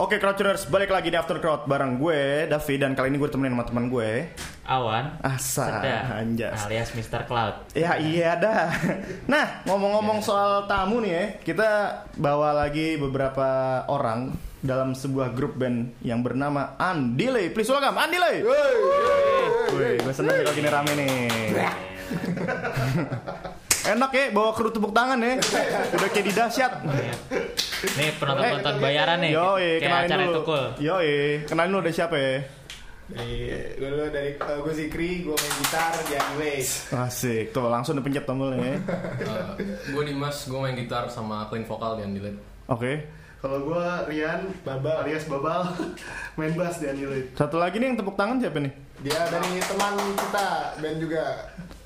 Oke Crouchers, balik lagi di After Crowd bareng gue, Davi Dan kali ini gue temenin sama teman gue. Awan Asa, Seda anjas. alias Mr. Cloud. Ya iya dah. Nah ngomong-ngomong soal tamu nih ya Kita bawa lagi beberapa orang dalam sebuah grup band yang bernama Andile. Please welcome Andile! Wih, gue seneng nih kalau gini rame nih Enak ya bawa kru tepuk tangan ya Udah kayak di dahsyat Nih penonton-penonton bayaran nih Yo, kenalin acara dulu. cool Yo, kenalin lu dari siapa ya? Dari gue dulu dari uh, gue Zikri, gue main gitar di Anyways. Asik, tuh langsung dipencet tombolnya ya. gue Dimas, gue main gitar sama clean vokal di Andilet Oke. Kalau gue Rian, Babal alias Babal, main bass di Anyways. Satu lagi nih yang tepuk tangan siapa nih? Dia dari teman kita, band juga,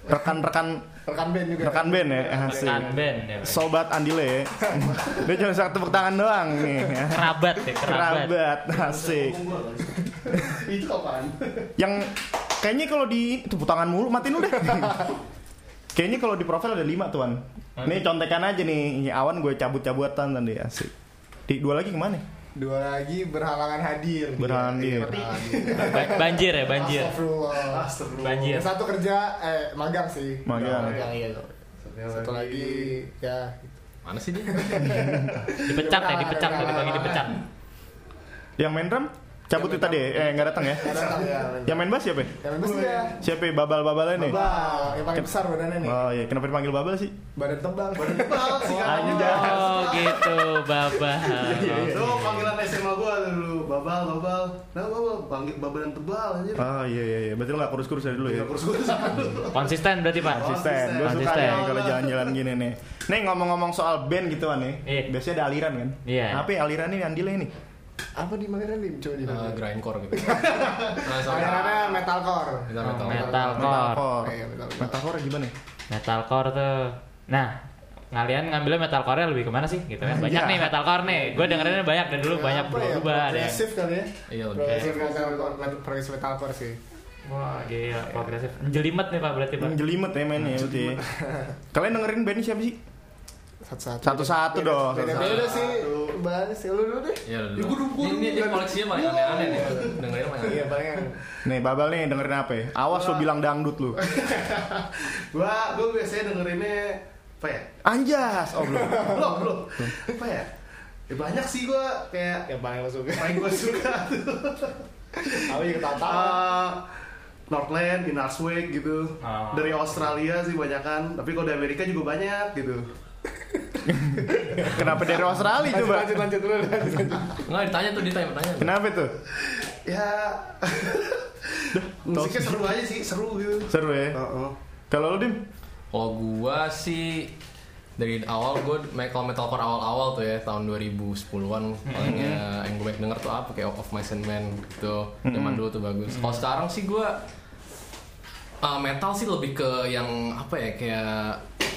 Rekan-rekan rekan band juga. rekan band ya. Asik. Kan band ya Sobat Andile ya. Dia cuma satu tepuk tangan doang nih. Kerabat ya kerabat Kerabat, asik. Itu apaan? Yang kayaknya kalau di tepuk tangan mulu matiin lu deh. Kayaknya kalau di profil ada lima tuan. Nih contekan aja nih. Ini awan gue cabut-cabutan tadi asik. Di dua lagi ke mana? Dua lagi berhalangan hadir. Berhalangan hadir. Ba- Banjir ya banjir Astagfirullah. Astagfirullah Banjir Yang satu kerja, eh magang sih. Magang. Magang iya. Satu lagi ya Mana sih dia? Dipecat ya dipecat tadi pagi dipecat Yang main drum? Cabut itu tadi eh nggak datang ya? Nggak datang ya. Yang main bass siapa? ya? Yang main bass dia. Siapa ya? babal-babalnya nih? Babal, yang paling besar badannya nih. Oh iya, kenapa dipanggil babal sih? Badan tebal, badan tebal sih Oh gitu Baba Itu panggilan SMA gua dulu, babal, babal. Nah, babal, panggil babalan tebal aja. Oh iya iya iya, berarti lo gak kurus-kurus dari dulu ya? Kurus-kurus. Konsisten berarti pak Konsisten, suka Konsisten. nih kalau jalan-jalan gini nih. Nih ngomong-ngomong soal band gitu kan nih, Iya. biasanya ada aliran kan? Iya. Apa ya aliran ini Andile nih? Apa di mana nih? Coba di Uh, mana? grindcore gitu Nah, sama Alirannya metalcore. Gitar metal Metalcore Metalcore. Iya, metalcore. Metalcore gimana? Metalcore tuh Nah Kalian ngambilnya metalcore lebih ke mana sih gitu kan Banyak Iya. nih metalcore nih Gue dengerinnya banyak dari dulu banyak Apa ya? berubah ada yang Progresif kali ya? Iya lebih Progresif metalcore, progresif metalcore sih. Wah gila progresif Jelimet nih pak berarti pak Jelimet ya mainnya berarti. Kalian dengerin band siapa sih? Satu-satu. Satu-satu dong. Beda-beda sih. Banyak sih. Lu dulu deh. Iya Ya, gua dulu, Ini dia koleksinya paling aneh-aneh nih Dengerin paling Iya aneh paling Nih babal nih dengerin apa ya? Awas lo bilang dangdut lu. Gua, gua biasanya dengerinnya apa ya? Anjas. Oh belum. Belum, belum. Apa ya? Ya banyak sih gua kayak yang paling lo suka. paling gua suka tuh. Apa yang ketawa? Uh, Northland, Inarsweg gitu. Oh. Dari Australia sih banyak kan. Tapi kalau dari Amerika juga banyak gitu. Kenapa dari Australia Lanjut, coba? lanjut, lanjut dulu. Enggak ditanya tuh ditanya pertanyaan Kenapa tuh? Ya musiknya seru aja sih, seru gitu. Seru ya. Heeh. Kalau lu dim? Kalau gua sih dari awal gue kalau metalcore awal-awal tuh ya tahun 2010-an paling ya yang gue banyak denger tuh apa kayak Of My Sandman gitu zaman dulu tuh bagus kalau sekarang sih gue uh, metal sih lebih ke yang apa ya kayak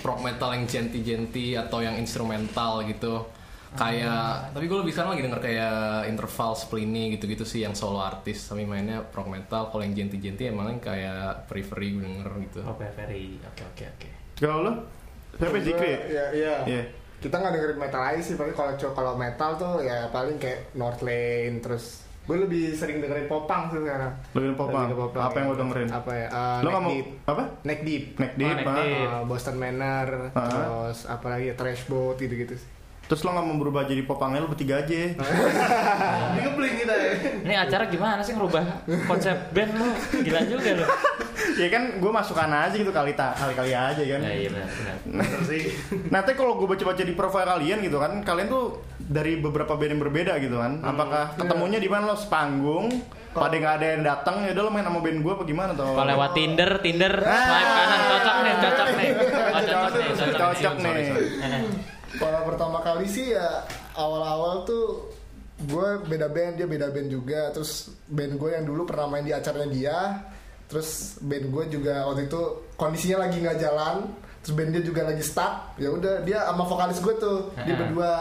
rock metal yang genty-genty atau yang instrumental gitu kayak tapi gue lebih sekarang lagi denger kayak interval Splini gitu-gitu sih yang solo artis tapi mainnya rock metal kalau yang genty-genty emang yang kayak periphery gue denger gitu Oke very Oke oke oke Kalau lu? Siapa Zikri? Iya, iya. Iya. Kita nggak dengerin metal aja sih, paling kalau kalau metal tuh ya paling kayak Northlane terus gue lebih sering dengerin popang sih sekarang. Lu popang. Ke Apa yang lu dengerin? Apa ya? Uh, nggak mau Deep. apa? Neck Deep. Neck deep, Neck ah. Deep. Uh, Boston Manor, Ah. terus apa lagi Trash Boat gitu-gitu sih. Terus lo nggak mau berubah jadi popangnya lu bertiga aja. Ini ngebling kita ya. Ini acara gimana sih ngerubah konsep band lu Gila juga lu ya kan gue masukan aja gitu kali tak kali kali aja kan. Ya iya benar benar Bener sih. Nanti kalau gue baca-baca di profil kalian gitu kan, kalian tuh dari beberapa band yang berbeda gitu kan. Apakah ketemunya di mana lo sepanggung? Pada nggak ada yang datang ya udah lo main sama band gue apa gimana tuh? Kalau lewat Tinder, Tinder, swipe kanan cocok nih, cocok nih, oh, cocok nih, cocok nih. Cocok nih. Kalau pertama kali sih ya awal-awal tuh gue beda band dia beda band juga terus band gue yang dulu pernah main di acaranya dia terus band gue juga waktu itu kondisinya lagi nggak jalan terus band dia juga lagi stuck ya udah dia sama vokalis gue tuh dia Ah. berdua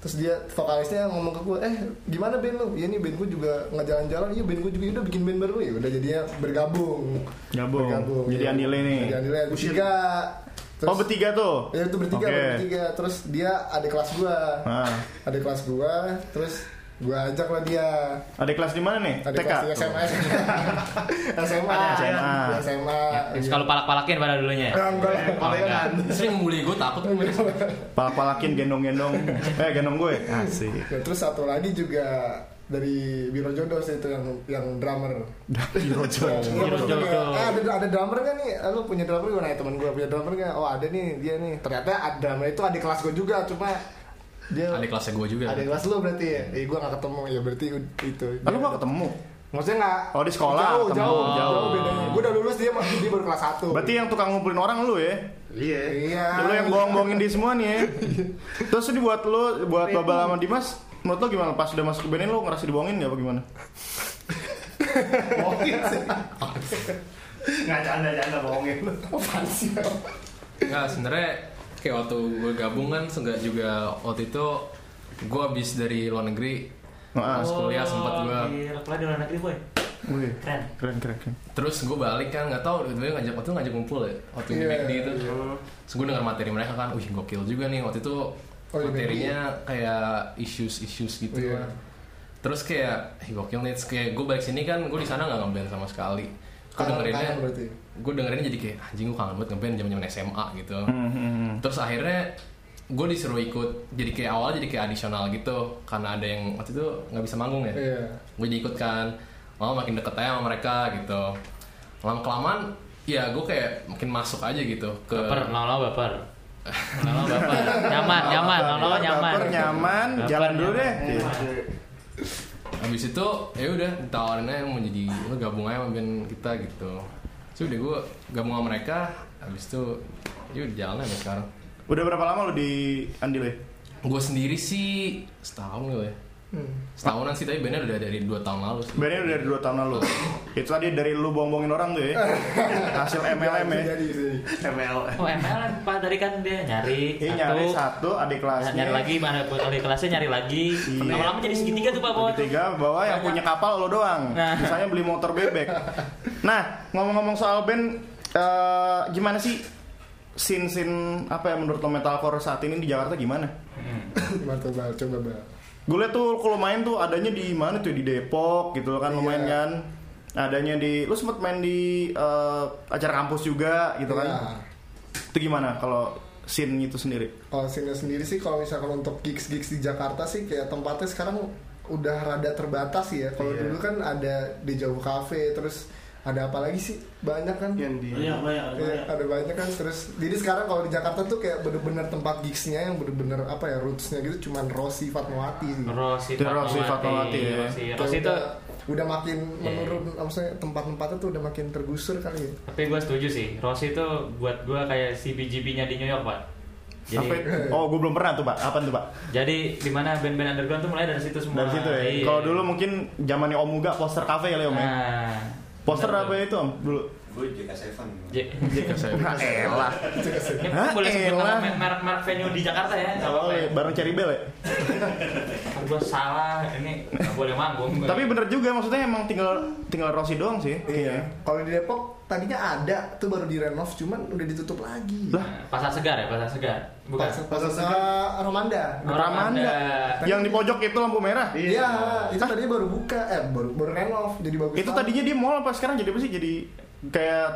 terus dia vokalisnya ngomong ke gue eh gimana band lu ya ini band gue juga nggak jalan-jalan iya band gue juga "Ya udah bikin band baru ya udah jadinya bergabung Gabung. Jadi ya. Andile nih. jadi Andile bertiga oh bertiga tuh? Ya itu bertiga, Oke. bertiga. Terus dia ada kelas gua. Ah. Ada kelas gua, terus gue ajak lah dia Adik kelas di mana nih? Tadi TK. kelas di SMA SMA SMA. SMA Terus kalau palak-palakin pada dulunya ya? Ya, enggak lah. Oh, enggak. Sering membuli gue takut gue. Palak-palakin gendong-gendong. Eh gendong gue. Asik. Ya, terus satu lagi juga dari Biro Jodoh sih itu yang yang drummer. Biro Jodoh. "Ah, ada ada drummer kan nih? Lu punya drummer gue nanya teman gue punya drummer nggak? Oh ada nih dia nih. Ternyata ada drummer itu adik kelas gue juga cuma dia Adik kelasnya gue juga. adik kelas lu berarti ya? Eh gue gak ketemu ya berarti itu. Lalu gak ketemu? Maksudnya nggak Oh, di sekolah jauh ketemu. jauh Jauh. jauh bedanya. Gue udah lulus dia masih dia baru kelas 1 Berarti yang tukang ngumpulin orang lu ya? Iya. Iya. Lu yang bohong-bohongin di semua nih ya. Terus ini buat lu, buat Babal sama Dimas, menurut lu gimana? Pas udah masuk ke band ini lu ngerasa dibohongin gak apa gimana? Bohongin sih. Nggak canda-canda bohongin. Apaan sih? Nggak, sebenarnya kayak waktu gue gabung kan enggak juga waktu itu gue habis dari luar negeri Heeh. pas kuliah sempat gue kuliah di luar negeri boy. Wih, Keren. keren keren keren. terus gue balik kan nggak tahu dia ngajak waktu itu ngajak kumpul ya waktu di Iya, McD itu iya. terus gue denger materi mereka kan wih gokil juga nih waktu itu Oh, di materinya kayak issues issues gitu Iya. kan. terus kayak gokil nih terus kayak gue balik sini kan gue di sana nggak ngeband sama sekali gue dengerinnya gue dengerinnya jadi kayak anjing gue kangen banget ngeband zaman zaman SMA gitu Hmm, hmm, hmm. terus akhirnya gue disuruh ikut jadi kayak awal jadi kayak adisional gitu karena ada yang waktu itu nggak bisa manggung ya Iya. gue jadi ikut kan lama makin deket aja sama mereka gitu lama kelamaan ya gue kayak makin masuk aja gitu ke Baper, lama-lama baper. Lama-lama baper. Nyaman, nyaman, lama-lama nyaman. Baper, nyaman, jalan dulu deh. Habis itu ya udah ditawarin aja mau jadi lu gabung aja sama band kita gitu. So udah gue gabung sama mereka habis itu ya udah jalan aja sekarang. Udah berapa lama lu di Andile? gue sendiri sih setahun gitu ya Hmm. setahunan sih tapi bandnya udah dari dua tahun lalu sih Bandnya udah dari 2 tahun lalu. Itu tadi dari lu bohong-bohongin orang tuh ya. Hasil MLM ya. Jadi, jadi. ML. Oh ML Pak tadi kan dia nyari satu, nyari satu adik kelasnya. nyari lagi mana buat adik kelasnya nyari lagi. Iya. Lama-lama jadi segitiga tuh Pak Bawah. Ketiga bahwa yang punya kapal lo doang. Nah. Misalnya beli motor bebek. Nah, ngomong-ngomong soal band eh, gimana sih scene-scene apa ya menurut lo metalcore saat ini di Jakarta gimana? Gimana tuh, Bal? Coba, Bal. Gue liat tuh kalau main tuh adanya di mana tuh di Depok gitu kan lo Iya. main kan. Adanya di lu sempet main di eh, acara kampus juga gitu kan. Iya. Itu gimana kalau scene itu sendiri? Kalau sini sendiri sih kalau misalkan untuk gigs gigs di Jakarta sih kayak tempatnya sekarang udah rada terbatas ya. Kalau Iya. dulu kan ada di Jauh Cafe terus ada apa lagi sih banyak kan? Yang di banyak banyak ada Iya, banyak ada banyak kan terus jadi sekarang kalau di Jakarta tuh kayak bener-bener tempat gigsnya yang bener-bener apa ya rootsnya gitu cuman Rossi Fatmawati sih. Rosi Itu Rosi Fatmawati, ya. Rosi, Rosi itu udah, udah makin Iya. menurun maksudnya tempat-tempatnya tuh udah makin tergusur kali ya. tapi gue setuju sih. Rosi itu buat gue kayak CBGB-nya di New York Pak. Jadi itu? Oh, gue belum pernah tuh, Pak. Apa tuh, Pak? jadi di mana band-band underground tuh mulai dari situ semua. Dari situ ya. Iya. Kalau dulu mungkin zamannya Om Muga poster cafe kali ya, Om ya. Poster apa itu, Om? Dulu. Gue JK7 J- Nah, elah. Ini boleh sebut nama merek merek venue di Jakarta ya, nggak apa-apa. Oh, ya. iya, bareng Cherry Bell ya. Gue salah, ini nggak boleh manggung. Tapi bener juga maksudnya emang tinggal tinggal Rossi doang sih. Iya. Kalau di Depok tadinya ada tuh baru direnov cuman udah ditutup lagi. Lah, Nah, pasar segar ya, pasar segar. Bukan. Pas, pas, Pasar Segar. Romanda. Oh, Ramanda. Yang di pojok itu lampu merah. Iya, itu tadinya baru buka, eh baru baru renov jadi bagus. Itu tadinya dia mall apa sekarang jadi apa sih? Jadi kayak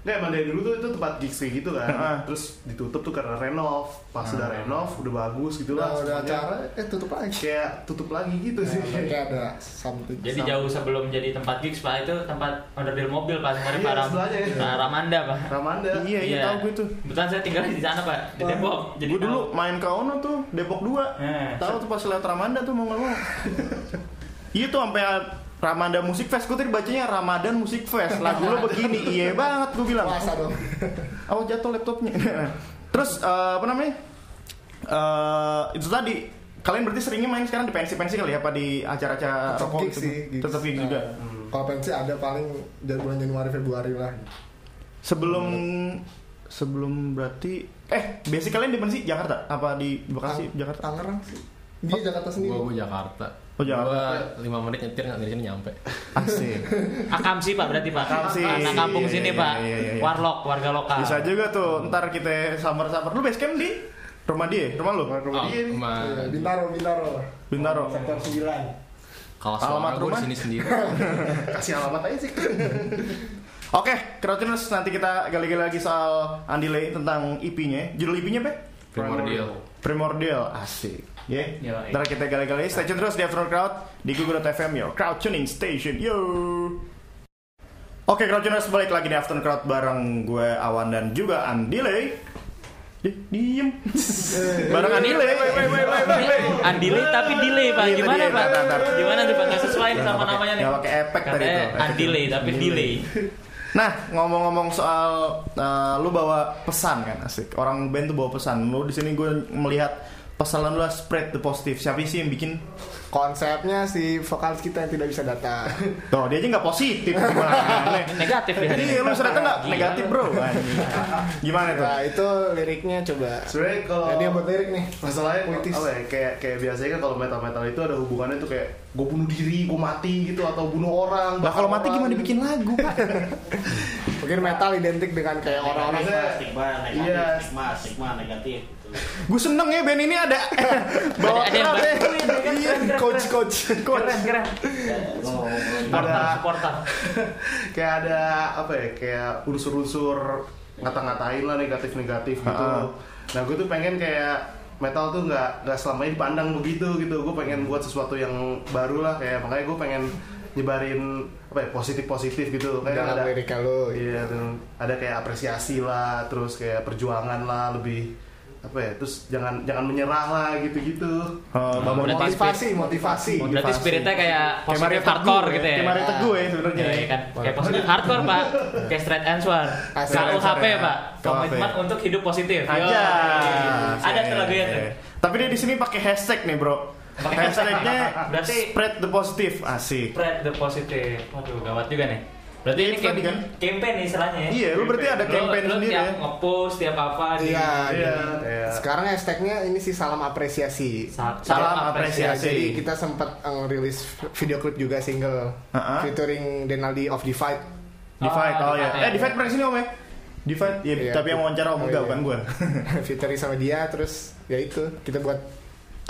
Nggak, emang dari dulu tuh itu tempat gigs kayak gitu Heeh. kan Terus ditutup tuh karena renov Pas udah renov, udah bagus gitu Nah, lah udah acara eh tutup lagi. Kayak tutup lagi gitu sih Nah, kayak ada something. Jadi jauh sebelum jadi tempat gigs pak itu tempat onderdil mobil pak sebenarnya Iya, pak Ram, ya. Nah, Ramanda pak. Ramanda iya, iya tahu gue tuh. Kebetulan saya tinggal di sana pak di Depok. Jadi Gue dulu tahu. main ke Ono tuh Depok 2 Eh. Tahu tuh pas lewat Ramanda tuh mau mau. Iya tuh sampai Ramanda Musik Fest, gue tadi bacanya Ramadan Musik Fest. Lagu lo begini, iya banget gue bilang. puasa dong. Oh jatuh laptopnya. Terus eh, apa namanya? Eh, itu tadi kalian berarti seringnya main sekarang di pensi-pensi kali ya apa di acara-acara rokok gitu? sih, gigs. Tetap gigs juga. Nah, Kalau pensi ada paling dari bulan Januari Februari lah. Sebelum sebelum berarti eh basic kalian di sih Jakarta? Apa di Bekasi, Tang- Jakarta? Tangerang sih. Dia Jakarta sendiri. Gua, gua Jakarta. Oh, Jakarta. Gua 5 menit nyetir nggak dari sini nyampe. Asik. Akamsi pak berarti pak. Akamsi. Anak kampung Iya, sini iya, pak. iya, iya, iya. Warlock warga lokal. Bisa juga tuh. Ntar kita samar-samar. Lu base camp di rumah dia, rumah lu? Rumah Oh, dia rumah- Iya, Bintaro, Bintaro. Bintaro. Sektor 9. Kalau Alamat suara gue rumah? di sini sendiri. Kasih alamat aja sih. Oke, Crowdtuners nanti kita gali-gali lagi soal Andile tentang IP-nya. Judul IP-nya apa? Primordial. Primordial, asik. Ya, Yo, ntar kita gali-gali. Stay tune terus di Afternoon Crowd di Google.fm, your crowd tuning station. Yo. Oke, Crowdtuners balik lagi di Afternoon Crowd bareng gue Awan dan juga Andile. Di, diem. bareng Andile. Andile tapi delay pak. Gimana pak? Gimana tuh pak? Nggak sesuai sama namanya nih. nggak pakai efek tadi efek Andile itu. tapi delay. Nah, ngomong-ngomong soal eh, lu bawa pesan kan asik. Orang band tuh bawa pesan. Lu di sini gue melihat pesan lu spread the positive. Siapa sih yang bikin? Konsepnya si vokalis kita yang tidak bisa datang. Tuh, dia aja nggak positif? Negatif ya. Iya, lu ternyata nggak negatif bro. Gimana tuh? Nah itu liriknya coba. Sebenarnya kalau Ya, dia buat lirik nih. masalahnya Puitis. apa ya kayak kayak biasanya kan kalau metal metal itu ada hubungannya tuh kayak gue bunuh diri gue mati gitu atau bunuh orang Lah kalau mati gimana gitu. bikin lagu? Mungkin metal identik dengan kayak orang-orang Maksudnya, stigma negatif, iya. stigma, stigma negatif. Gitu. gue seneng ya band ini ada bawa Ada- ada yang crowd ya. bantuin, ya kan? Iya, coach coach coach. Keren keren. Ada- supporter. kayak ada apa ya kayak unsur-unsur ngata-ngatain lah negatif-negatif gitu. Nah gue tuh pengen kayak metal tuh nggak nggak selamanya dipandang begitu gitu. Gue pengen buat sesuatu yang baru lah kayak makanya gue pengen nyebarin apa ya positif-positif gitu. Kayak dalam ada liriknya lo. Iya, tuh. ada kayak apresiasi lah, terus kayak perjuangan lah lebih apa ya, terus jangan jangan menyerah lah gitu-gitu. Oh, bangun Berarti Motivasi, motivasi. Berarti spiritnya kayak positif hardcore Teguh gitu ya. Kayak Mario Teguh ya sebenarnya. Iya kan, kayak positif hardcore pak, kayak straight answer, KUHP ya. pak, komitmen untuk hidup positif. Aja. Ada tuh lagunya tuh. Tapi dia di sini pakai hashtag nih, Bro. Pakai Hashtagnya Berarti- spread the positive. Asik. Spread the positive. Waduh, gawat juga nih. Berarti Iya, ini tadi kan. campaign nih istilahnya ya. Iya, lu berarti ada campaign lu sendiri tiap ya. nge-post tiap apa di Iya. Iya, kayak Sekarang hashtagnya ini sih salam apresiasi. Sa- Salam Ya, apresiasi. jadi kita sempat eh, rilis video klip juga single Ha-ha. featuring Denaldi of Divide. Divide, Oh, oh, ya. Eh. Divide pernah ke sini om ya? Divide, ya, Iya, tapi yang wawancara om oh, enggak, iya. bukan gue. featuring sama dia terus ya itu kita buat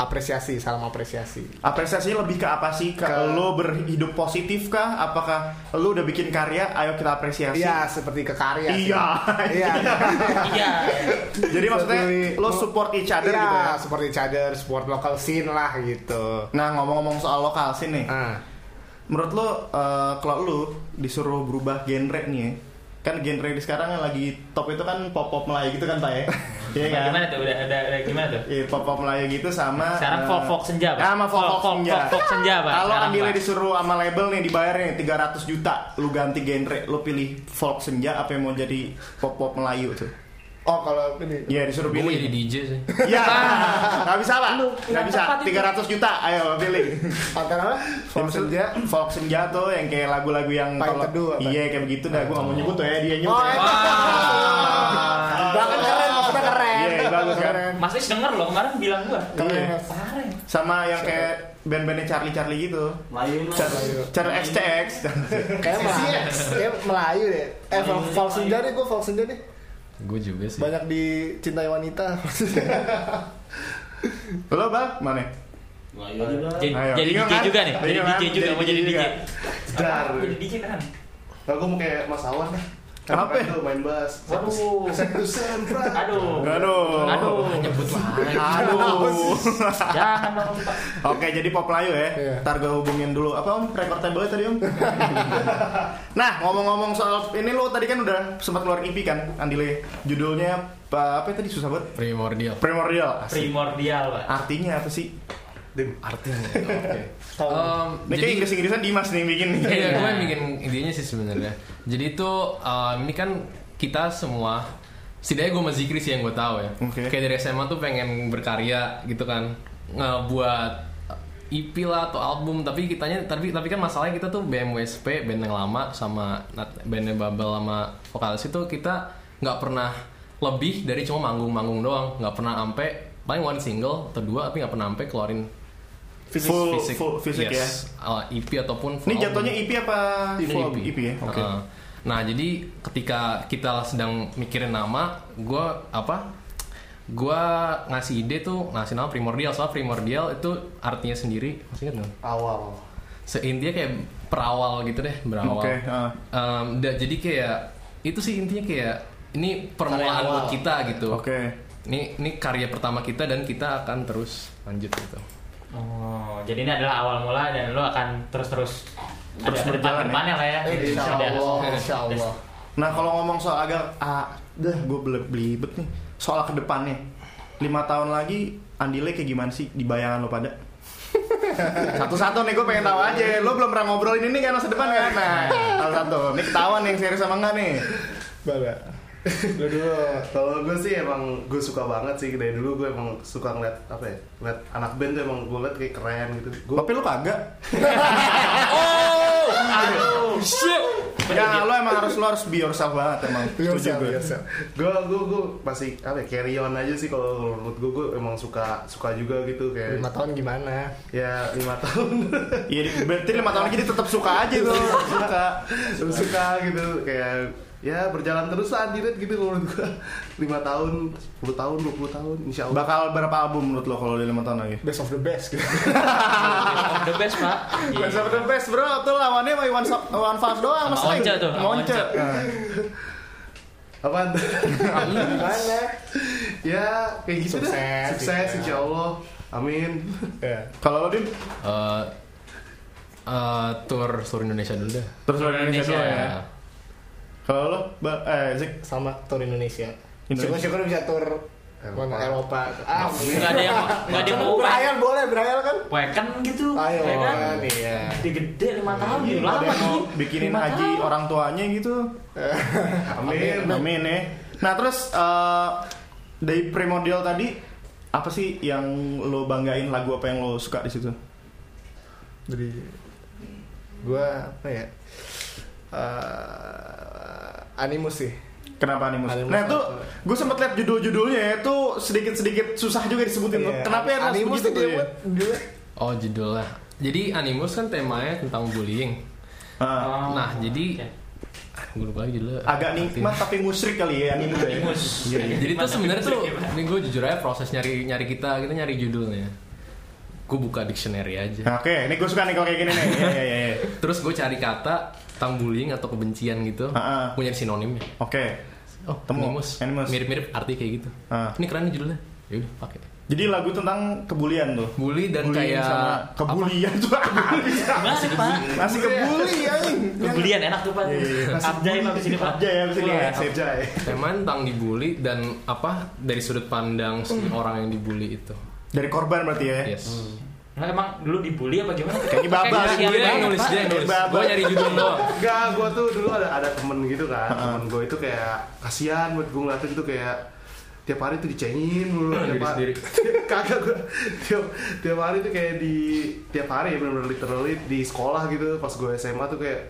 apresiasi salam apresiasi. Apresiasi lebih ke apa sih? Ke, Ke- lo berhidup positif kah? Apakah lo udah bikin karya? Ayo kita apresiasi. Iya seperti ke karya. Iya. Iya. Iya. Jadi maksudnya Seperti- lo support each other Iya, gitu ya? support each other, support local scene lah gitu. Nah ngomong-ngomong soal lokal sih nih, Ah, menurut lo eh, kalau lo disuruh berubah genre nih ya, kan genre di sekarang yang lagi top itu kan pop pop Melayu gitu kan pak ya? Iya kan? Gimana tuh? Udah ada ada gimana tuh? Iya pop pop Melayu gitu sama Sekarang eh, folk folk senja, Pak. Sama folk folk senja. folk- folk senja, Pak. Kalau Andile Pak. disuruh sama label nih dibayar nih 300 juta, lu ganti genre, lu pilih folk senja apa yang mau jadi pop pop Melayu tuh? Oh kalau ini Iya disuruh Gue mau jadi pilih. DJ sih. Iya, nggak bisa pak, yang bisa. tepat itu. 300 juta, ayo pilih. antara apa? Folk senja. folk senja tuh yang kayak lagu-lagu yang kalau- Teduh iya kayak begitu dah gue nggak mau nyebut tuh ya dia nyebut Oh, ya. Bahkan keren, maksudnya keren. Iya, bagus kan. Mas Is denger loh kemarin bilang gua. Iya. Kemarin. Sama yang kayak band-bandnya Charlie Charlie gitu. Melayu. Charlie XTX. Kayak Melayu, kayak Melayu deh. Eh, folk, folk senja deh, gue folk senja deh. Gue juga sih. Banyak dicintai wanita. Lo bang mana? Jadi, Ayo. jadi Bingung DJ kan? juga nih. Jadi DJ kan? juga Jadi mau jadi DJ. Dar. Jadi DJ kan. Nah, gue mau kayak Mas Awan dah. Apa? Kan tuh main bass. Waduh. Eksekusen, Fra. Aduh. Aduh. Aduh. Nyebut lagi. Aduh. Jangan dong. Oke, jadi pop Melayu ya. Iya. Ntar gue hubungin dulu. Apa om? Record table tadi om? nah, ngomong-ngomong soal ini lo tadi kan udah sempat keluar EP kan, Andile. Judulnya apa, apa tadi susah banget? Primordial. Primordial. Asik. Primordial, Pak. Artinya apa sih? Dim. Artinya. Oke. Em, Ini kayak Inggris-Inggrisan Dimas nih bikin. Iya, gue yang bikin idenya sih sebenarnya. Jadi itu em, ini kan kita semua setidaknya gue sama Zikri sih yang gue tahu ya. Oke. Kayak dari SMA tuh pengen berkarya gitu kan, ngebuat EP lah atau album tapi kitanya tapi tapi kan masalahnya kita tuh BMWSP band yang lama sama bandnya Babel sama vokalis itu kita nggak pernah lebih dari cuma manggung-manggung doang nggak pernah sampai paling one single atau dua tapi nggak pernah sampai keluarin Full, full fisik ya. yes, uh, EP ataupun full Ini album. jatuhnya EP apa Ini full EP. EP ya? Oke. Heeh. Nah jadi ketika kita sedang mikirin nama, gue apa? Gue ngasih ide tuh ngasih nama primordial soal primordial itu artinya sendiri, masih ingat nggak? Awal. seintinya kayak perawal gitu deh berawal Oke, ah. Em, da- jadi kayak itu sih intinya kayak ini permulaan buat kita gitu Oke. ini ini karya pertama kita dan kita akan terus lanjut gitu Oh, jadi ini adalah awal mula dan lo akan terus-terus Terus ada ke depan berjalan ya? depannya lah ya. Eh, insya Ada- Allah, insya Allah. Nah kalau ngomong soal agar ah, dah gue belibet nih soal ke depannya lima tahun lagi Andile kayak gimana sih di bayangan lo pada? Satu-satu nih gue pengen tahu aja. Lo belum pernah ngobrolin ini kan masa depan kan? Nah, satu-satu. Ini ketahuan yang serius sama enggak nih? Baga. Lu dulu. Kalau gue sih emang gue suka banget sih dari dulu gue emang suka ngeliat apa ya ngeliat anak band tuh emang gue liat kayak keren gitu. Gue Tapi lo kagak. Aduh, shit. Ya lo emang harus lo harus be yourself banget emang. Setuju Yourself, gue. gue gue gue masih apa ya, carry on aja sih kalau menurut gue gue emang suka suka juga gitu kayak Lima tahun gimana? ya lima tahun Iya, di- berarti lima tahun lagi tetap suka aja tuh. Suka. suka gitu kayak ya berjalan terus lah Andiret gitu menurut gue lima tahun 10 tahun 20 tahun insya Allah Bakal berapa album menurut lo kalau di lima tahun lagi? Best of the best gitu. The best, Pak. Iya. Best of the best bro, tuh lawannya mau Iwan Iwan Fals doang Sama. Once tuh, sama. Once. Nah. apaan tuh? Gimana? ya kayak gitu Sukses, dah sukses gitu. insya Allah amin Ya. Kalau lo Dim? Eh, eh, tour tour Indonesia dulu deh Terus lo Indonesia Indonesia. dulu ya? Kalau lo? Ba- eh, Zik? Sama tour Indonesia. Indonesia. Syukur-syukur bisa tour mana Eropa. Ah, Nggak ada yang nggak ada yang mau Berhayal boleh, berhayal kan? Weken gitu. Ayo ya kan? kan, iya. Gede-gede lima tahun Ada lama sih. bikinin haji tahun. orang tuanya gitu amin Amin ya Nah terus eh, Dari Primordial tadi Apa sih yang lo banggain lagu apa yang lo suka di situ? Jadi gua apa ya? Eh, animus sih. Kenapa Animus? Animus nah itu gue sempet lihat judul-judulnya ya, itu sedikit-sedikit susah juga disebutin tuh. Iya. Kenapa ya harus animus dia ya? oh judulnya jadi Animus kan temanya tentang bullying Ah, Oh, nah jadi oke. gue lupa lagi judulnya agak nikmat tapi musrik kali ya Animus. ya. Animus. Iya, iya. Jadi tuh sebenarnya tuh ini gue jujur aja proses nyari nyari kita kita nyari judulnya. Gue buka dictionary aja. Nah, Oke, ini gue suka nih kalau kayak gini nih. Iya. Terus gue cari kata tentang bullying atau kebencian gitu. Gue nyari sinonimnya. Oke. Oh, Temu. animus. Animus. Mirip-mirip arti kayak gitu. Ah. Ini keren nih judulnya. Ya udah pakai. Jadi lagu tentang kebulian tuh. Bully dan Bullying kayak sama kebulian tuh? Gimana Pak? Masih kebuli anjing. Kebulian enak tuh Pak. Iya, iya. Abjay Pak di sini Pak. Abjay ya, di sini ya. Wah, Jai tema tentang dibully dan apa dari sudut pandang si orang yang dibully itu. Dari korban berarti ya. Yes. Nah, emang dulu dibully apa gimana? Kayaknya babak. Kayak Dia yang nulis, dia yang nulis. Gue nyari judul doang. Enggak, gue tuh dulu ada ada temen gitu kan Temen gue itu kayak kasihan buat gue ngeliatin tuh kayak tiap hari tuh dicengin mulu tiap hari sendiri. kagak gue tiap, tiap hari tuh kayak di tiap hari ya benar-benar literally di sekolah gitu pas gue SMA tuh kayak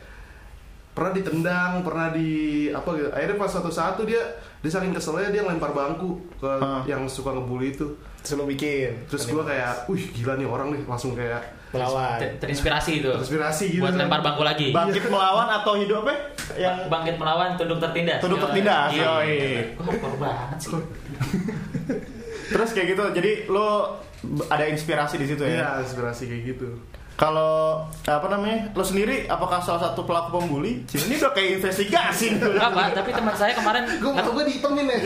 pernah ditendang pernah di apa gitu akhirnya pas satu satu dia dia saking keselnya dia ngelempar bangku ke Ah. yang suka ngebully itu Terus lu bikin. terus gue kayak wih gila nih orang nih langsung kayak melawan. Ter- Terinspirasi itu. Terinspirasi gitu Buat kan. lempar bangku lagi. Bangkit melawan atau hidup apa? Yang Bangkit melawan, tunduk tertindas. Tunduk Yoi. tertindas, Iya. Kok banget sih? terus kayak gitu. Jadi lo ada inspirasi di situ ya. Iya, inspirasi kayak gitu. Kalau apa namanya? Lo sendiri apakah salah satu pelaku pembuli? Ini udah kayak investigasi. Enggak Pak, tapi teman saya kemarin Gue gue dihitemin ya.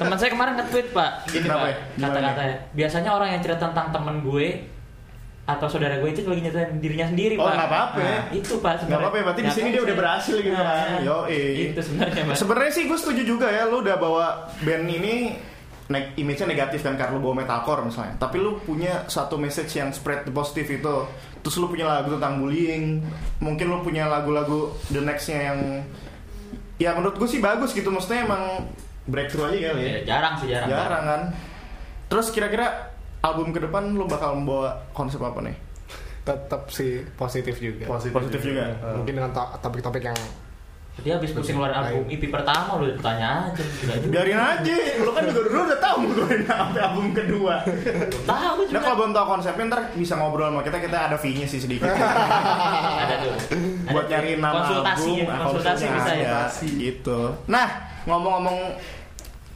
teman saya kemarin nge-tweet Pak. Ini Kenapa Pak, ya? Gimana? kata-katanya. Biasanya orang yang cerita tentang temen gue atau saudara gue itu lagi nyatain dirinya sendiri Oh, Pak. nggak apa-apa ya. Nah, itu Pak Nggak apa-apa ya, berarti di sini dia udah berhasil gitu kan. Yo, Itu sebenarnya Pak. Sebenarnya sih gue setuju juga ya, lu udah bawa band ini ne- image-nya negatif kan karena lu bawa metalcore misalnya. Tapi lu punya satu message yang spread the positif itu. Terus lu punya lagu tentang bullying. Mungkin lu punya lagu-lagu the next-nya yang ya menurut gue sih bagus gitu. Maksudnya emang breakthrough aja kali ya. Ya, jarang sih jarang. Jarang kan. Terus kira-kira album ke depan lu bakal membawa konsep apa nih? Tetap sih positif juga. Positif juga. Mungkin dengan to- topik-topik yang Dia habis pusing ngeluarin album EP pertama lu tanya aja. Biarin aja, lu kan juga dulu udah tahu gue sampai album kedua. Tahu Nah juga. kalau belum tahu konsepnya ntar bisa ngobrol sama kita kita ada fee-nya sih sedikit. Ada tuh. Buat nyari nama konsultasi, album, ya, nah, konsultasi bisa ya. Gitu. Nah ngomong-ngomong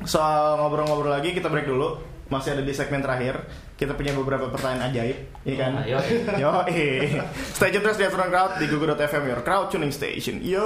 soal ngobrol-ngobrol lagi kita break dulu. Masih ada di segmen terakhir. Kita punya beberapa pertanyaan ajaib, iya kan? Oh. Yo, Stay tune terus di Afternoon Crowd di Google.fm, your crowd tuning station. Yo.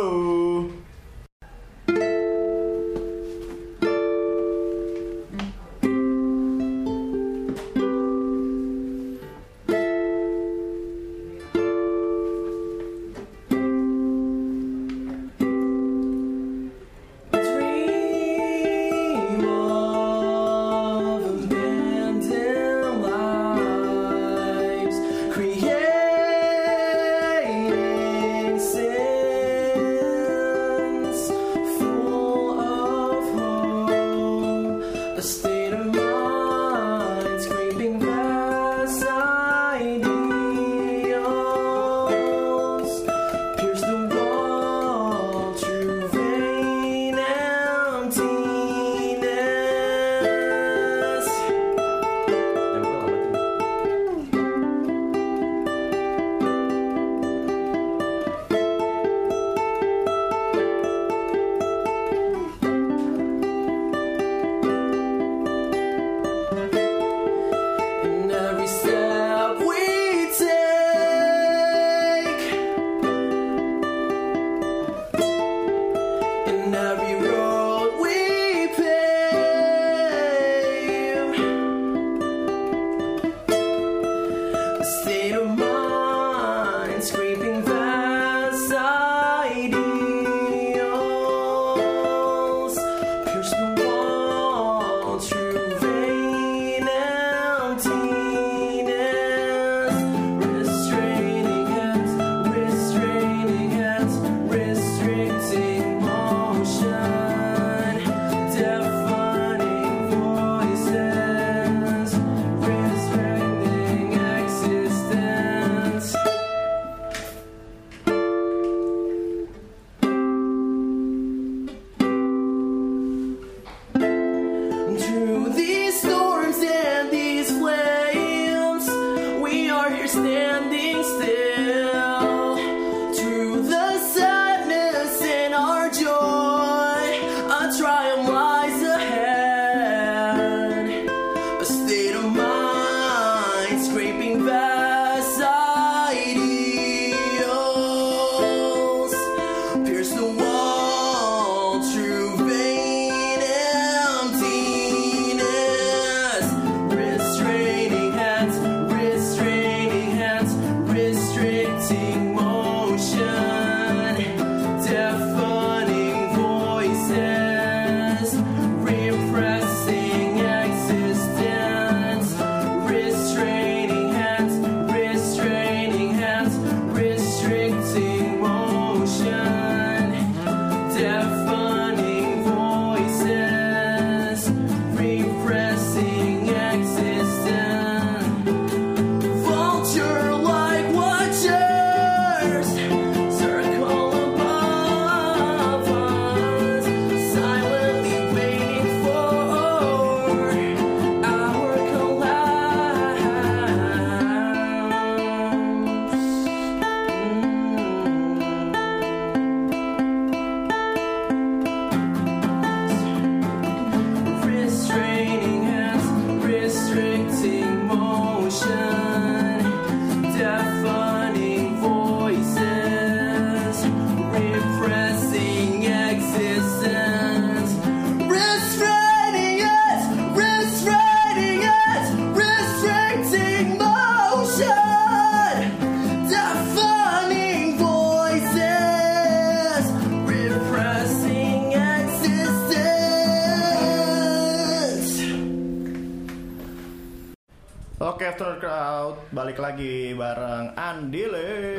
Oke, Afternoon Crowd, balik lagi bareng Andile.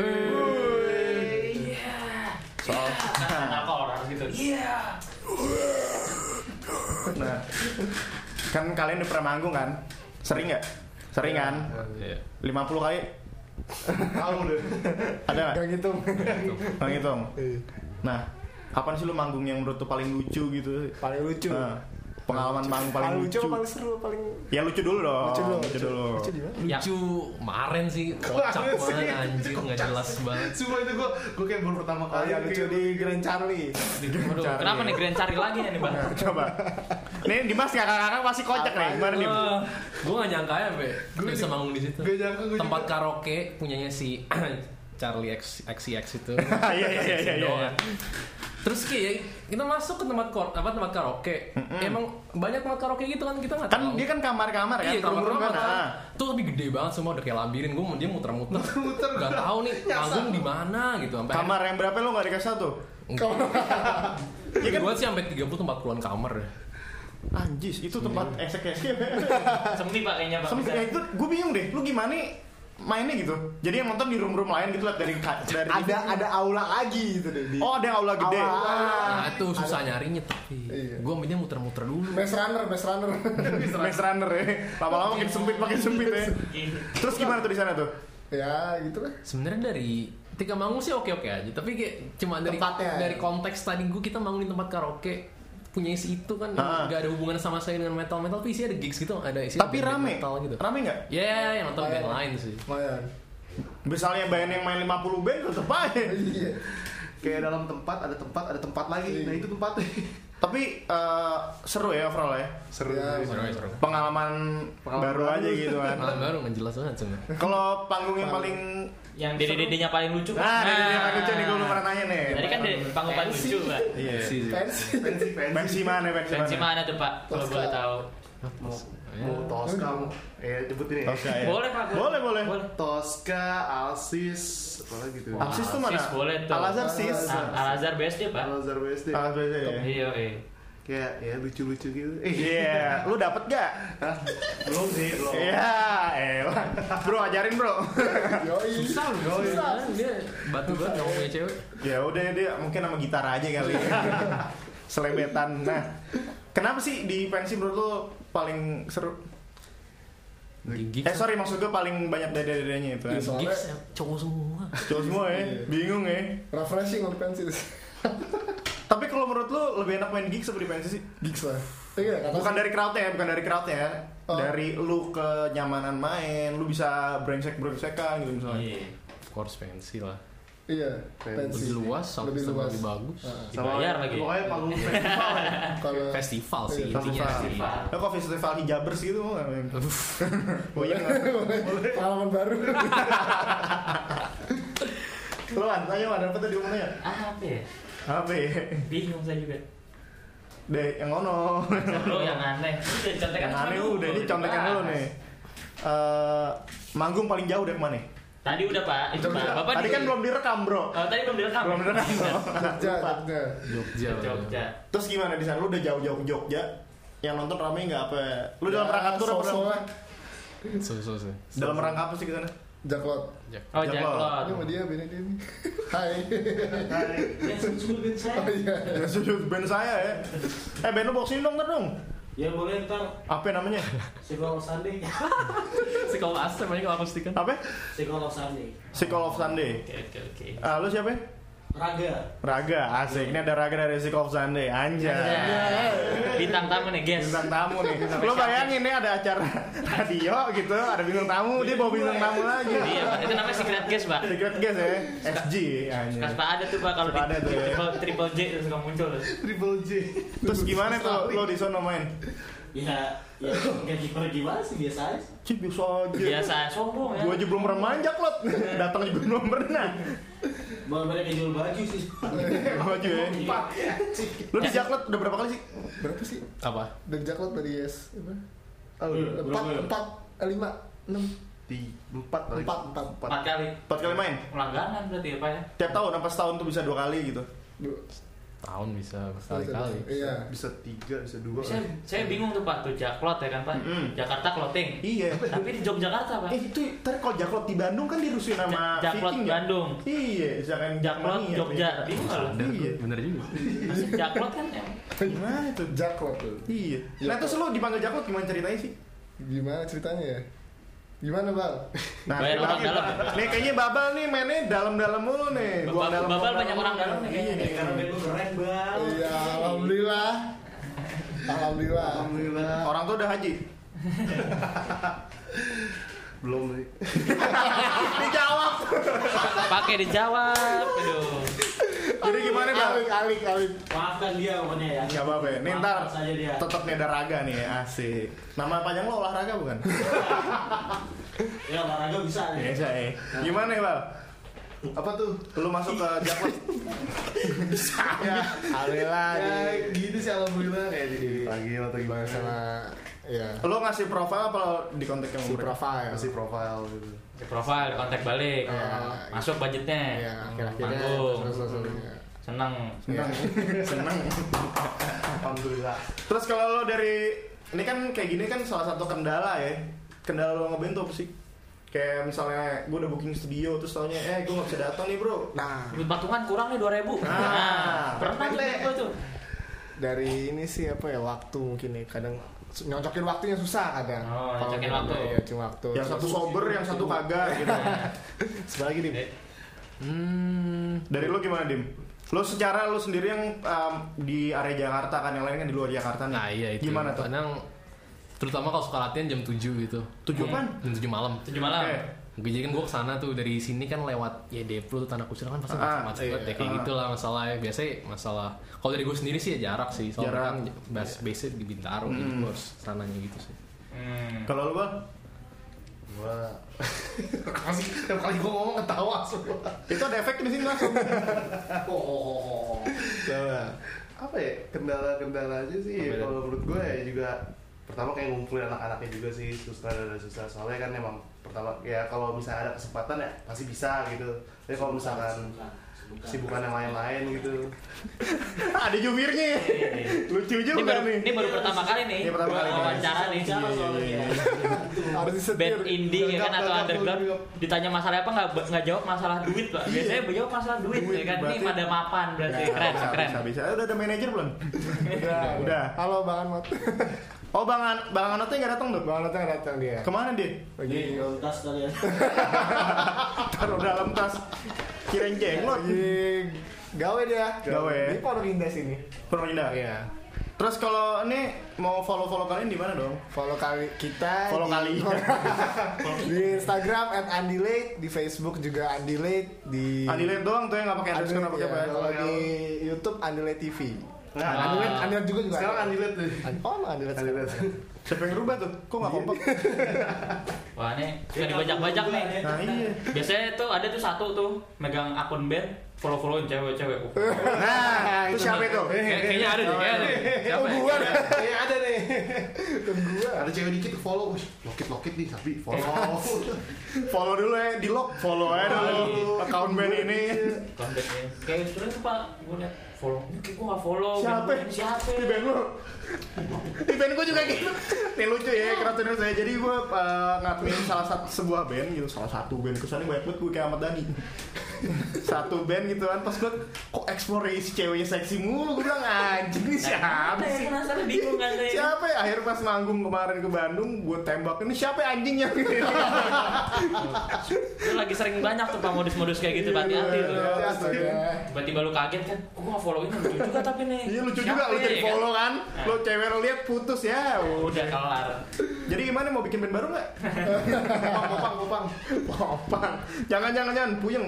Soal Nah, kalau harus gitu. Nah, kan kalian udah pernah manggung kan? Sering nggak? Sering kan? Iya. 50 kali? Tahu deh. Ada nggak? Gak gitu. Nggak ngitung. Nah, kapan sih lu manggung yang menurut lu paling lucu gitu? Paling lucu. Nah, pengalaman paling Paling lucu. lucu paling seru paling Ya lucu dulu dong. lucu dulu Lucu dulu. lucu di mana Ya. Lucu kemarin sih kocak banget anjir nggak jelas banget. Semua itu gue gue kayak baru pertama oh kali ya lucu di Grand Charlie Waduh, kenapa nih Grand cari lagi nih bang? Coba. Nih Dimas kakak-kakak pasti kocak nih. Gimana nih? gue gak nyangka ya, Be. Gue bisa manggung di situ. Gua Tempat karaoke punyanya si Charlie X XCX itu. Iya iya iya iya. Terus kayak kita masuk ke tempat kor apa tempat karaoke. Emang banyak tempat karaoke gitu kan kita nggak Kan tahu. dia kan kamar-kamar kan, Iya, room-room kan. kamar-kamar Ah. Tuh lebih gede banget semua udah kayak labirin. Gue dia muter-muter. Muter-muter. Gak tahu nih manggung di mana gitu. Sampai Kamar yang berapa lo gak dikasih satu? Iya kan gue sih sampai 30 tempat puluhan kamar deh. Anjis, itu tempat esek-esek. Semi pak kayaknya pak. Sampai itu gue bingung deh, lu gimana nih mainnya gitu? Jadi yang nonton di room-room lain gitu lihat dari dari ada ada aula lagi gitu deh di Oh, ada aula gede. Aula. Nah itu susah nyarinya tapi Iya. gue mainnya muter-muter dulu. Maze Runner Maze Runner Maze Runner ya. Lama-lama makin sempit, makin sempit ya. Terus gimana tuh di sana tuh? ya gitu lah Sebenarnya dari ketika manggung sih oke-oke aja, tapi kayak cuma dari Tempatnya. dari konteks tadi gue kita manggung di tempat karaoke punya isi itu kan Ah. nggak ada hubungan sama saya dengan metal metal tapi isinya ada gigs gitu ada isi Tapi rame. metal gitu Rame nggak? ya yang nonton band iya. lain sih lumayan Misalnya band yang main 50 band tetep aja. iya kayak dalam tempat ada tempat ada tempat lagi. Nah itu tempatnya. Tapi eh, seru ya overall ya. Seru. Ya, seru seru Pengalaman, Pengalaman baru aja gitu kan. malah baru nggak jelas banget sebenarnya Kalau panggung yang paling Yang dede-dedenya paling lucu. Nah, dari yang lucu nih gue belum pernah nanya nih. Tadi kan dede- panggung paling lucu pak. Iya. sih pensi Pensi pensi. Mana, pensi Pensi mana? mana tuh pak? Kalau boleh tahu. Mau mau Tosca mau eh sebutin ya. Tosca ya. Boleh pak. Boleh, boleh. Tosca, Alsis, apa lagi tuh? Alsis tuh mana? Sis boleh tuh. Al Azhar sis. Al- Al Azhar BSD pak. Al Azhar BSD. Al Azhar ya. Iya eh. Kayak ya lucu-lucu gitu. Eh, Iya, lu dapet gak? Belum sih, belum. Iya, elah. Bro, ajarin bro. yoi susah loh susah dia batu banget nggak mau punya cewek ya udah dia mungkin sama gitar aja kali. Selebetan. Nah, kenapa sih di pensi menurut lu paling seru? gigs Eh sorry maksud gue paling banyak dede-dedenya itu. Kan. soalnya- gigs ya, cowok semua Cowok semua ya, bingung ya. refreshing untuk pensi Tapi kalau menurut lu lebih enak main gigs apa di pensi sih? gigs lah Iya, kata Bukan dari crowdnya ya, bukan dari crowdnya ya. Oh. Dari lu kenyamanan main, lu bisa brengsek-brengsekan gitu misalnya. Iya. of course pensi lah iya pensi lebih luas sama lebih luas lebih bagus Ah. Dibayar lagi. Pokoknya panggung festival ya. kalau festival sih Iya, intinya festival. festival Lo kok festival hijabers gitu mau nggak? Oh iya nggak? pengalaman baru an, tanya mana apa tadi ngomongnya? Apa ya? Apa ya? Bingung saya juga. Deh, yang ngono. Lo yang aneh. Contekan yang aneh udah ini contekan dulu nih. Eh, manggung paling jauh dari mana? Tadi udah pak. Itu pak. Bapak Tadi di- kan belum direkam bro. Oh, tadi belum direkam. Belum direkam bro. Jogja Jogja Jogja Jogja. Terus gimana di sana? Lu udah jauh-jauh ke Jogja? Yang nonton rame nggak apa? Lu dalam Ya, rangka tour apa? so so so Dalam rangka apa sih sana? Jaklot Oh, Jaklot. Ini sama dia beda dia nih hai Ya, susul band saya. oh iya Ya sudut band saya ya. Eh band lu bawa sini dong ntar dong. Ya boleh ntar Apa namanya? Psikolog Sunday. psikolog asli namanya kalau akustikan Apa? Psikolog Sunday. Of Sunday. Oke oke oke. Ah, lu siapa? Raga. Raga, asik. Ini ada Raga dari Sickle of Sunday. Anjay. Bintang tamu nih guys. Bintang tamu nih. Lu bayangin nih ada acara radio gitu, ada bintang tamu, dia bawa bintang tamu lagi. Iya. Itu namanya secret guest pak. Secret guest ya, SG. anjay. Pak ada tuh pak kalau Suka ada tuh ya. triple, triple J itu suka muncul. Triple J. Terus gimana tuh lo di sono main? Ya, ya gaji per gimana sih biasa aja. Cih, biasa aja. Biasa sombong ya. Gua aja belum pernah manjak lot. Datang juga belum pernah. Malah mereka jual baju sih. Aja ya. Empat ya. Lu di Jaklot udah berapa kali sih? berapa sih apa dari Jaklot dari yes apa? Oh, empat empat eh, lima enam di empat kali. empat empat empat Empat kali. Empat kali main. Langganan berarti ya pak ya. Tiap tahun apa setahun tuh bisa dua kali gitu. Tahun bisa berkali-kali iya Bisa tiga, bisa dua. Saya, saya bingung tuh pak tuh Jaklot ya kan pak. Mm-mm. Jakarta clothing. Iya. Tapi di Yogyakarta pak. Eh itu tadi kalau Jaklot di Bandung kan dirusuhin sama Ja- Jaklot Viking ya? Bandung. Iya, misalkan Jaklot Mania, Jogja. nih. Bingung kalau. bener, Iya. bener juga Masih Jaklot kan ya. Gimana itu? Jaklot tuh Iya. Iya. Nah terus lu dipanggil Jaklot gimana ceritanya sih? gimana ceritanya ya gimana bang Nah, Bayar orang dalam ya? Nih kayaknya Babal nih mainnya dalam-dalam mulu nih. Babal- Buang dalam Babal banyak orang mulu. dalam nih Iya kayaknya. nih. Karena lu keren bang. iya alhamdulillah Alhamdulillah. Alhamdulillah. Orang tuh udah haji. Belum nih. Dijawab. Pakai dijawab. Aduh. Jadi gimana bang? Alik, alik, alik. Maafkan dia pokoknya ya. Gak apa-apa ya. Nih ntar Maafkan saja dia. tetap nih ada raga nih asik. Nama panjang lo olahraga bukan? Ya olahraga bisa nih. Biasa ya. Gimana ya bang? Apa tuh? Lu masuk ke Jakpus? Ya, Alhamdulillah. ya di- gitu sih alhamdulillah kayak di lagi atau gimana sama ya Lu ngasih profil apa lo di kontak yang si profile. Kasih profile gitu. Di profile, kontak balik. Iya. Masuk budgetnya. Ya, akhir-akhirnya ya. Seneng. Seneng. Seneng. Alhamdulillah. Terus kalau lo dari ini kan kayak gini kan salah satu kendala ya. Kendala lo ngeband tuh apa sih? Kayak misalnya gue udah booking studio terus taunya eh gue gak bisa datang nih bro. Nah, Duit patungan kurang nih 2000 Ah. pernah tuh gue tuh. dari ini sih apa ya waktu mungkin ya kadang nyocokin waktunya susah kadang. Oh, nyocokin gitu, waktu. Iya, cuma waktu. Yang satu sober, yang satu kagak gitu. Sebenarnya gini. Hmm, Dari lo gimana dim? Lo secara lo sendiri yang um, di area Jakarta kan yang lain kan di luar Jakarta nih. Nah iya itu. Gimana tuh? Kadang terutama kalau suka latihan jam 7 gitu. Tujuh apaan? Jam 7 malam. Tujuh malam. Oke. Oke, jadi kan gue ke sana tuh dari sini kan lewat ya Depro tuh tanah kusir kan pasti Ah, macet iya, banget ya kayak ah. gitulah masalahnya biasanya masalah kalau dari gue sendiri sih ya jarak sih soalnya Jarak. kan base base di Bintaro jadi Hmm. gue harus sananya gitu sih Hmm. Kalau lo bang? Gua masih tiap kali gua ngomong ketawa semua. Itu ada efek di sini langsung. Oh, Coba. apa ya kendala-kendala aja sih itu? kalau menurut gue ya juga pertama kayak ngumpulin anak-anaknya juga sih susah dan susah soalnya kan emang pertama ya kalau misalnya ada kesempatan ya pasti bisa gitu tapi kalau misalkan kesibukan yang lain-lain gitu ada jubirnya. Lucu Ini juga baru, nih. ini baru pertama kali nih. Ini pertama kali wawancara nih. Harus disetir. Band indie ya kan atau underground ditanya masalah apa nggak nggak jawab masalah duit pak biasanya jawab masalah duit, ya kan ini pada mapan berarti keren keren Bisa, bisa. Udah ada manajer belum? Udah, Udah. Halo Bang. Oh bang An bang Anotnya nggak datang tuh? Bang Anwar nggak datang dia. Ke mana dia? Lagi Di tas kalian. Taruh dalam tas. Kirain jenglot. lagi gawe dia. Gawe. Di Pondok Indah sini. Pernah pindah. Iya. Terus kalau ini mau follow-follow kalian di mana dong? Follow kali kita Follow di, kali. di Instagram at Andilate, di Facebook juga Andilate, di Andilate doang tuh yang nggak pakai underscore nggak pakai apa ya? Andilate, ya. Kalau di YouTube Andilate TV. Nah, Andilate, Andilate juga juga. sekarang. Andilet tuh Oh, Andilate. Andilet Siapa yang rubah tuh? Kok nggak kompak? wah ini suka dibajak-bajak nih Nah iya. biasanya tuh ada tuh satu tuh megang akun band follow followin cewek-cewek Nah, itu siapa itu? Kayak- kayaknya ada deh kayaknya ada deh. siapa ya? Gua Iya ada nih gua. ada cewek dikit follow lokit-lokit nih tapi follow Follow dulu ya, di lock. Follow aja dulu. Account band ini. kontennya kayak sebenarnya tuh pak gue liat follow ini kayak gue nggak follow Siapa? siapa Di band lu. Di band gue juga gitu. Nih lucu ya, keratunan saya. Jadi gue uh, ngadmin salah satu sebuah band gitu, salah satu band. Kesannya banyak banget gue kayak Ahmad Dhani. Satu band gitu kan, pas gue kok explore si ceweknya seksi mulu, gue bilang anjing ini siapa Ada sih? yang penasaran bingung kan Siapa ya? Akhirnya pas manggung kemarin ke Bandung, gue tembak ini siapa ya anjingnya? Itu lagi sering banyak tuh pak modus-modus kayak gitu hati-hati tuh Iya, Astaga. tiba-tiba lu kaget kan kok gue follow ini lucu juga tapi nih Iya lucu Siapa juga lu ya, jadi kan? follow kan, Nah. lu cewek lu lihat putus ya. udah kelar Jadi gimana mau bikin band baru nggak? popang, popang, popang, popang. Jangan, jangan, jangan, puyeng.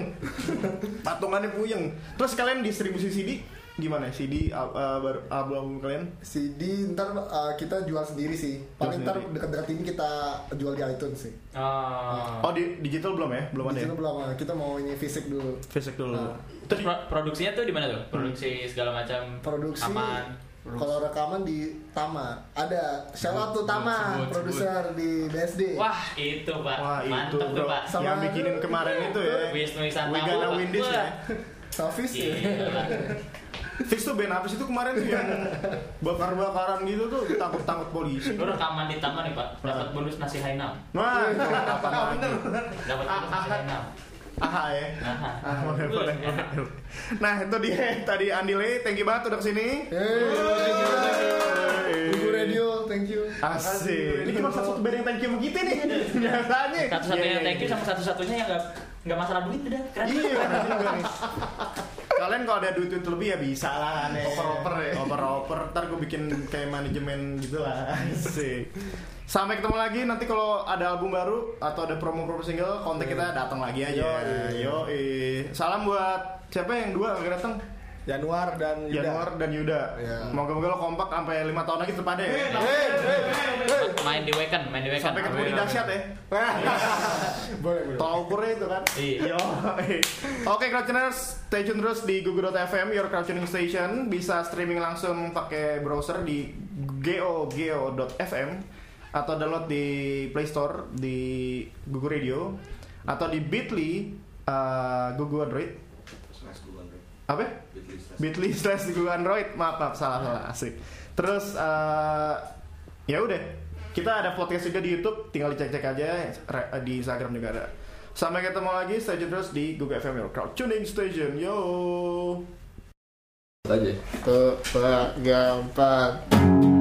Patungannya puyeng. Terus kalian distribusi CD gimana? CD uh, baru- album kalian? CD ntar uh, kita jual sendiri sih. Paling ntar dekat-dekat ini kita jual di iTunes sih. oh. Oh di digital belum ya? Belum ada Di ya? belum, uh, kita mau ini fisik dulu. Fisik dulu. Nah. Terus pro- produksinya tuh di mana tuh produksi segala macam Produksi aman kalau rekaman di Tama ada shout out to Tama produser di BSD wah itu pak Wah itu mantep tuh bro, pak Sama- yang bikinin kemarin itu ya. Wisnu Isantama, We gonna Pak. win this Wah. ya. Selfish ya. Fix tuh band apa sih itu kemarin tuh yang bakar-bakaran gitu tuh takut-takut polisi. Lu rekaman di taman nih pak dapat bonus nasi hainam Nah, apa lagi? dapat bonus nasi hainam Aha ya. Aha. Ah, boleh, boleh, boleh. Nah itu dia tadi Andile, thank you banget udah ke sini. Ibu Radio, thank you. Asik. Ini cuma satu band yang thank you sama kita nih. Biasanya. satu-satunya Iya, thank you iya. sama satu-satunya yang nggak masalah duit udah keren Iya, bener juga nih. Kalian kalau ada duit duit lebih ya bisa lah nih. Oper-oper ya. Oper-oper. Ntar gue bikin kayak manajemen gitu lah. Asik. Sampai ketemu lagi nanti kalau ada album baru atau ada promo-promo single, kontak kita datang lagi aja. Yo, Salam buat siapa yang dua gak datang? Januar dan Yuda. Januar dan Yuda. Iya. Moga-moga lo kompak sampai lima tahun lagi terpada ya. Main di weekend, main di weekend. Sampai ketemu di dahsyat ya. boleh boleh. Tolak ukurnya itu kan. Iya. Oke, Crowdtuners, stay tune terus di google.fm, your crowdtuning station. Bisa streaming langsung pakai browser di go.go.fm atau download di Play Store di Google Radio atau di Bitly uh, Google Android. Apa? Bitly slash Google Android. Maaf, maaf, salah salah asik. Terus uh, ya udah, kita ada podcast juga di YouTube, tinggal dicek-cek aja di Instagram juga ada. Sampai ketemu lagi, stay tune terus di Google FM Your Crowd Tuning Station. Yo. aja Tuh, gampang.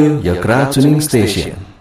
Radio, your crowd station.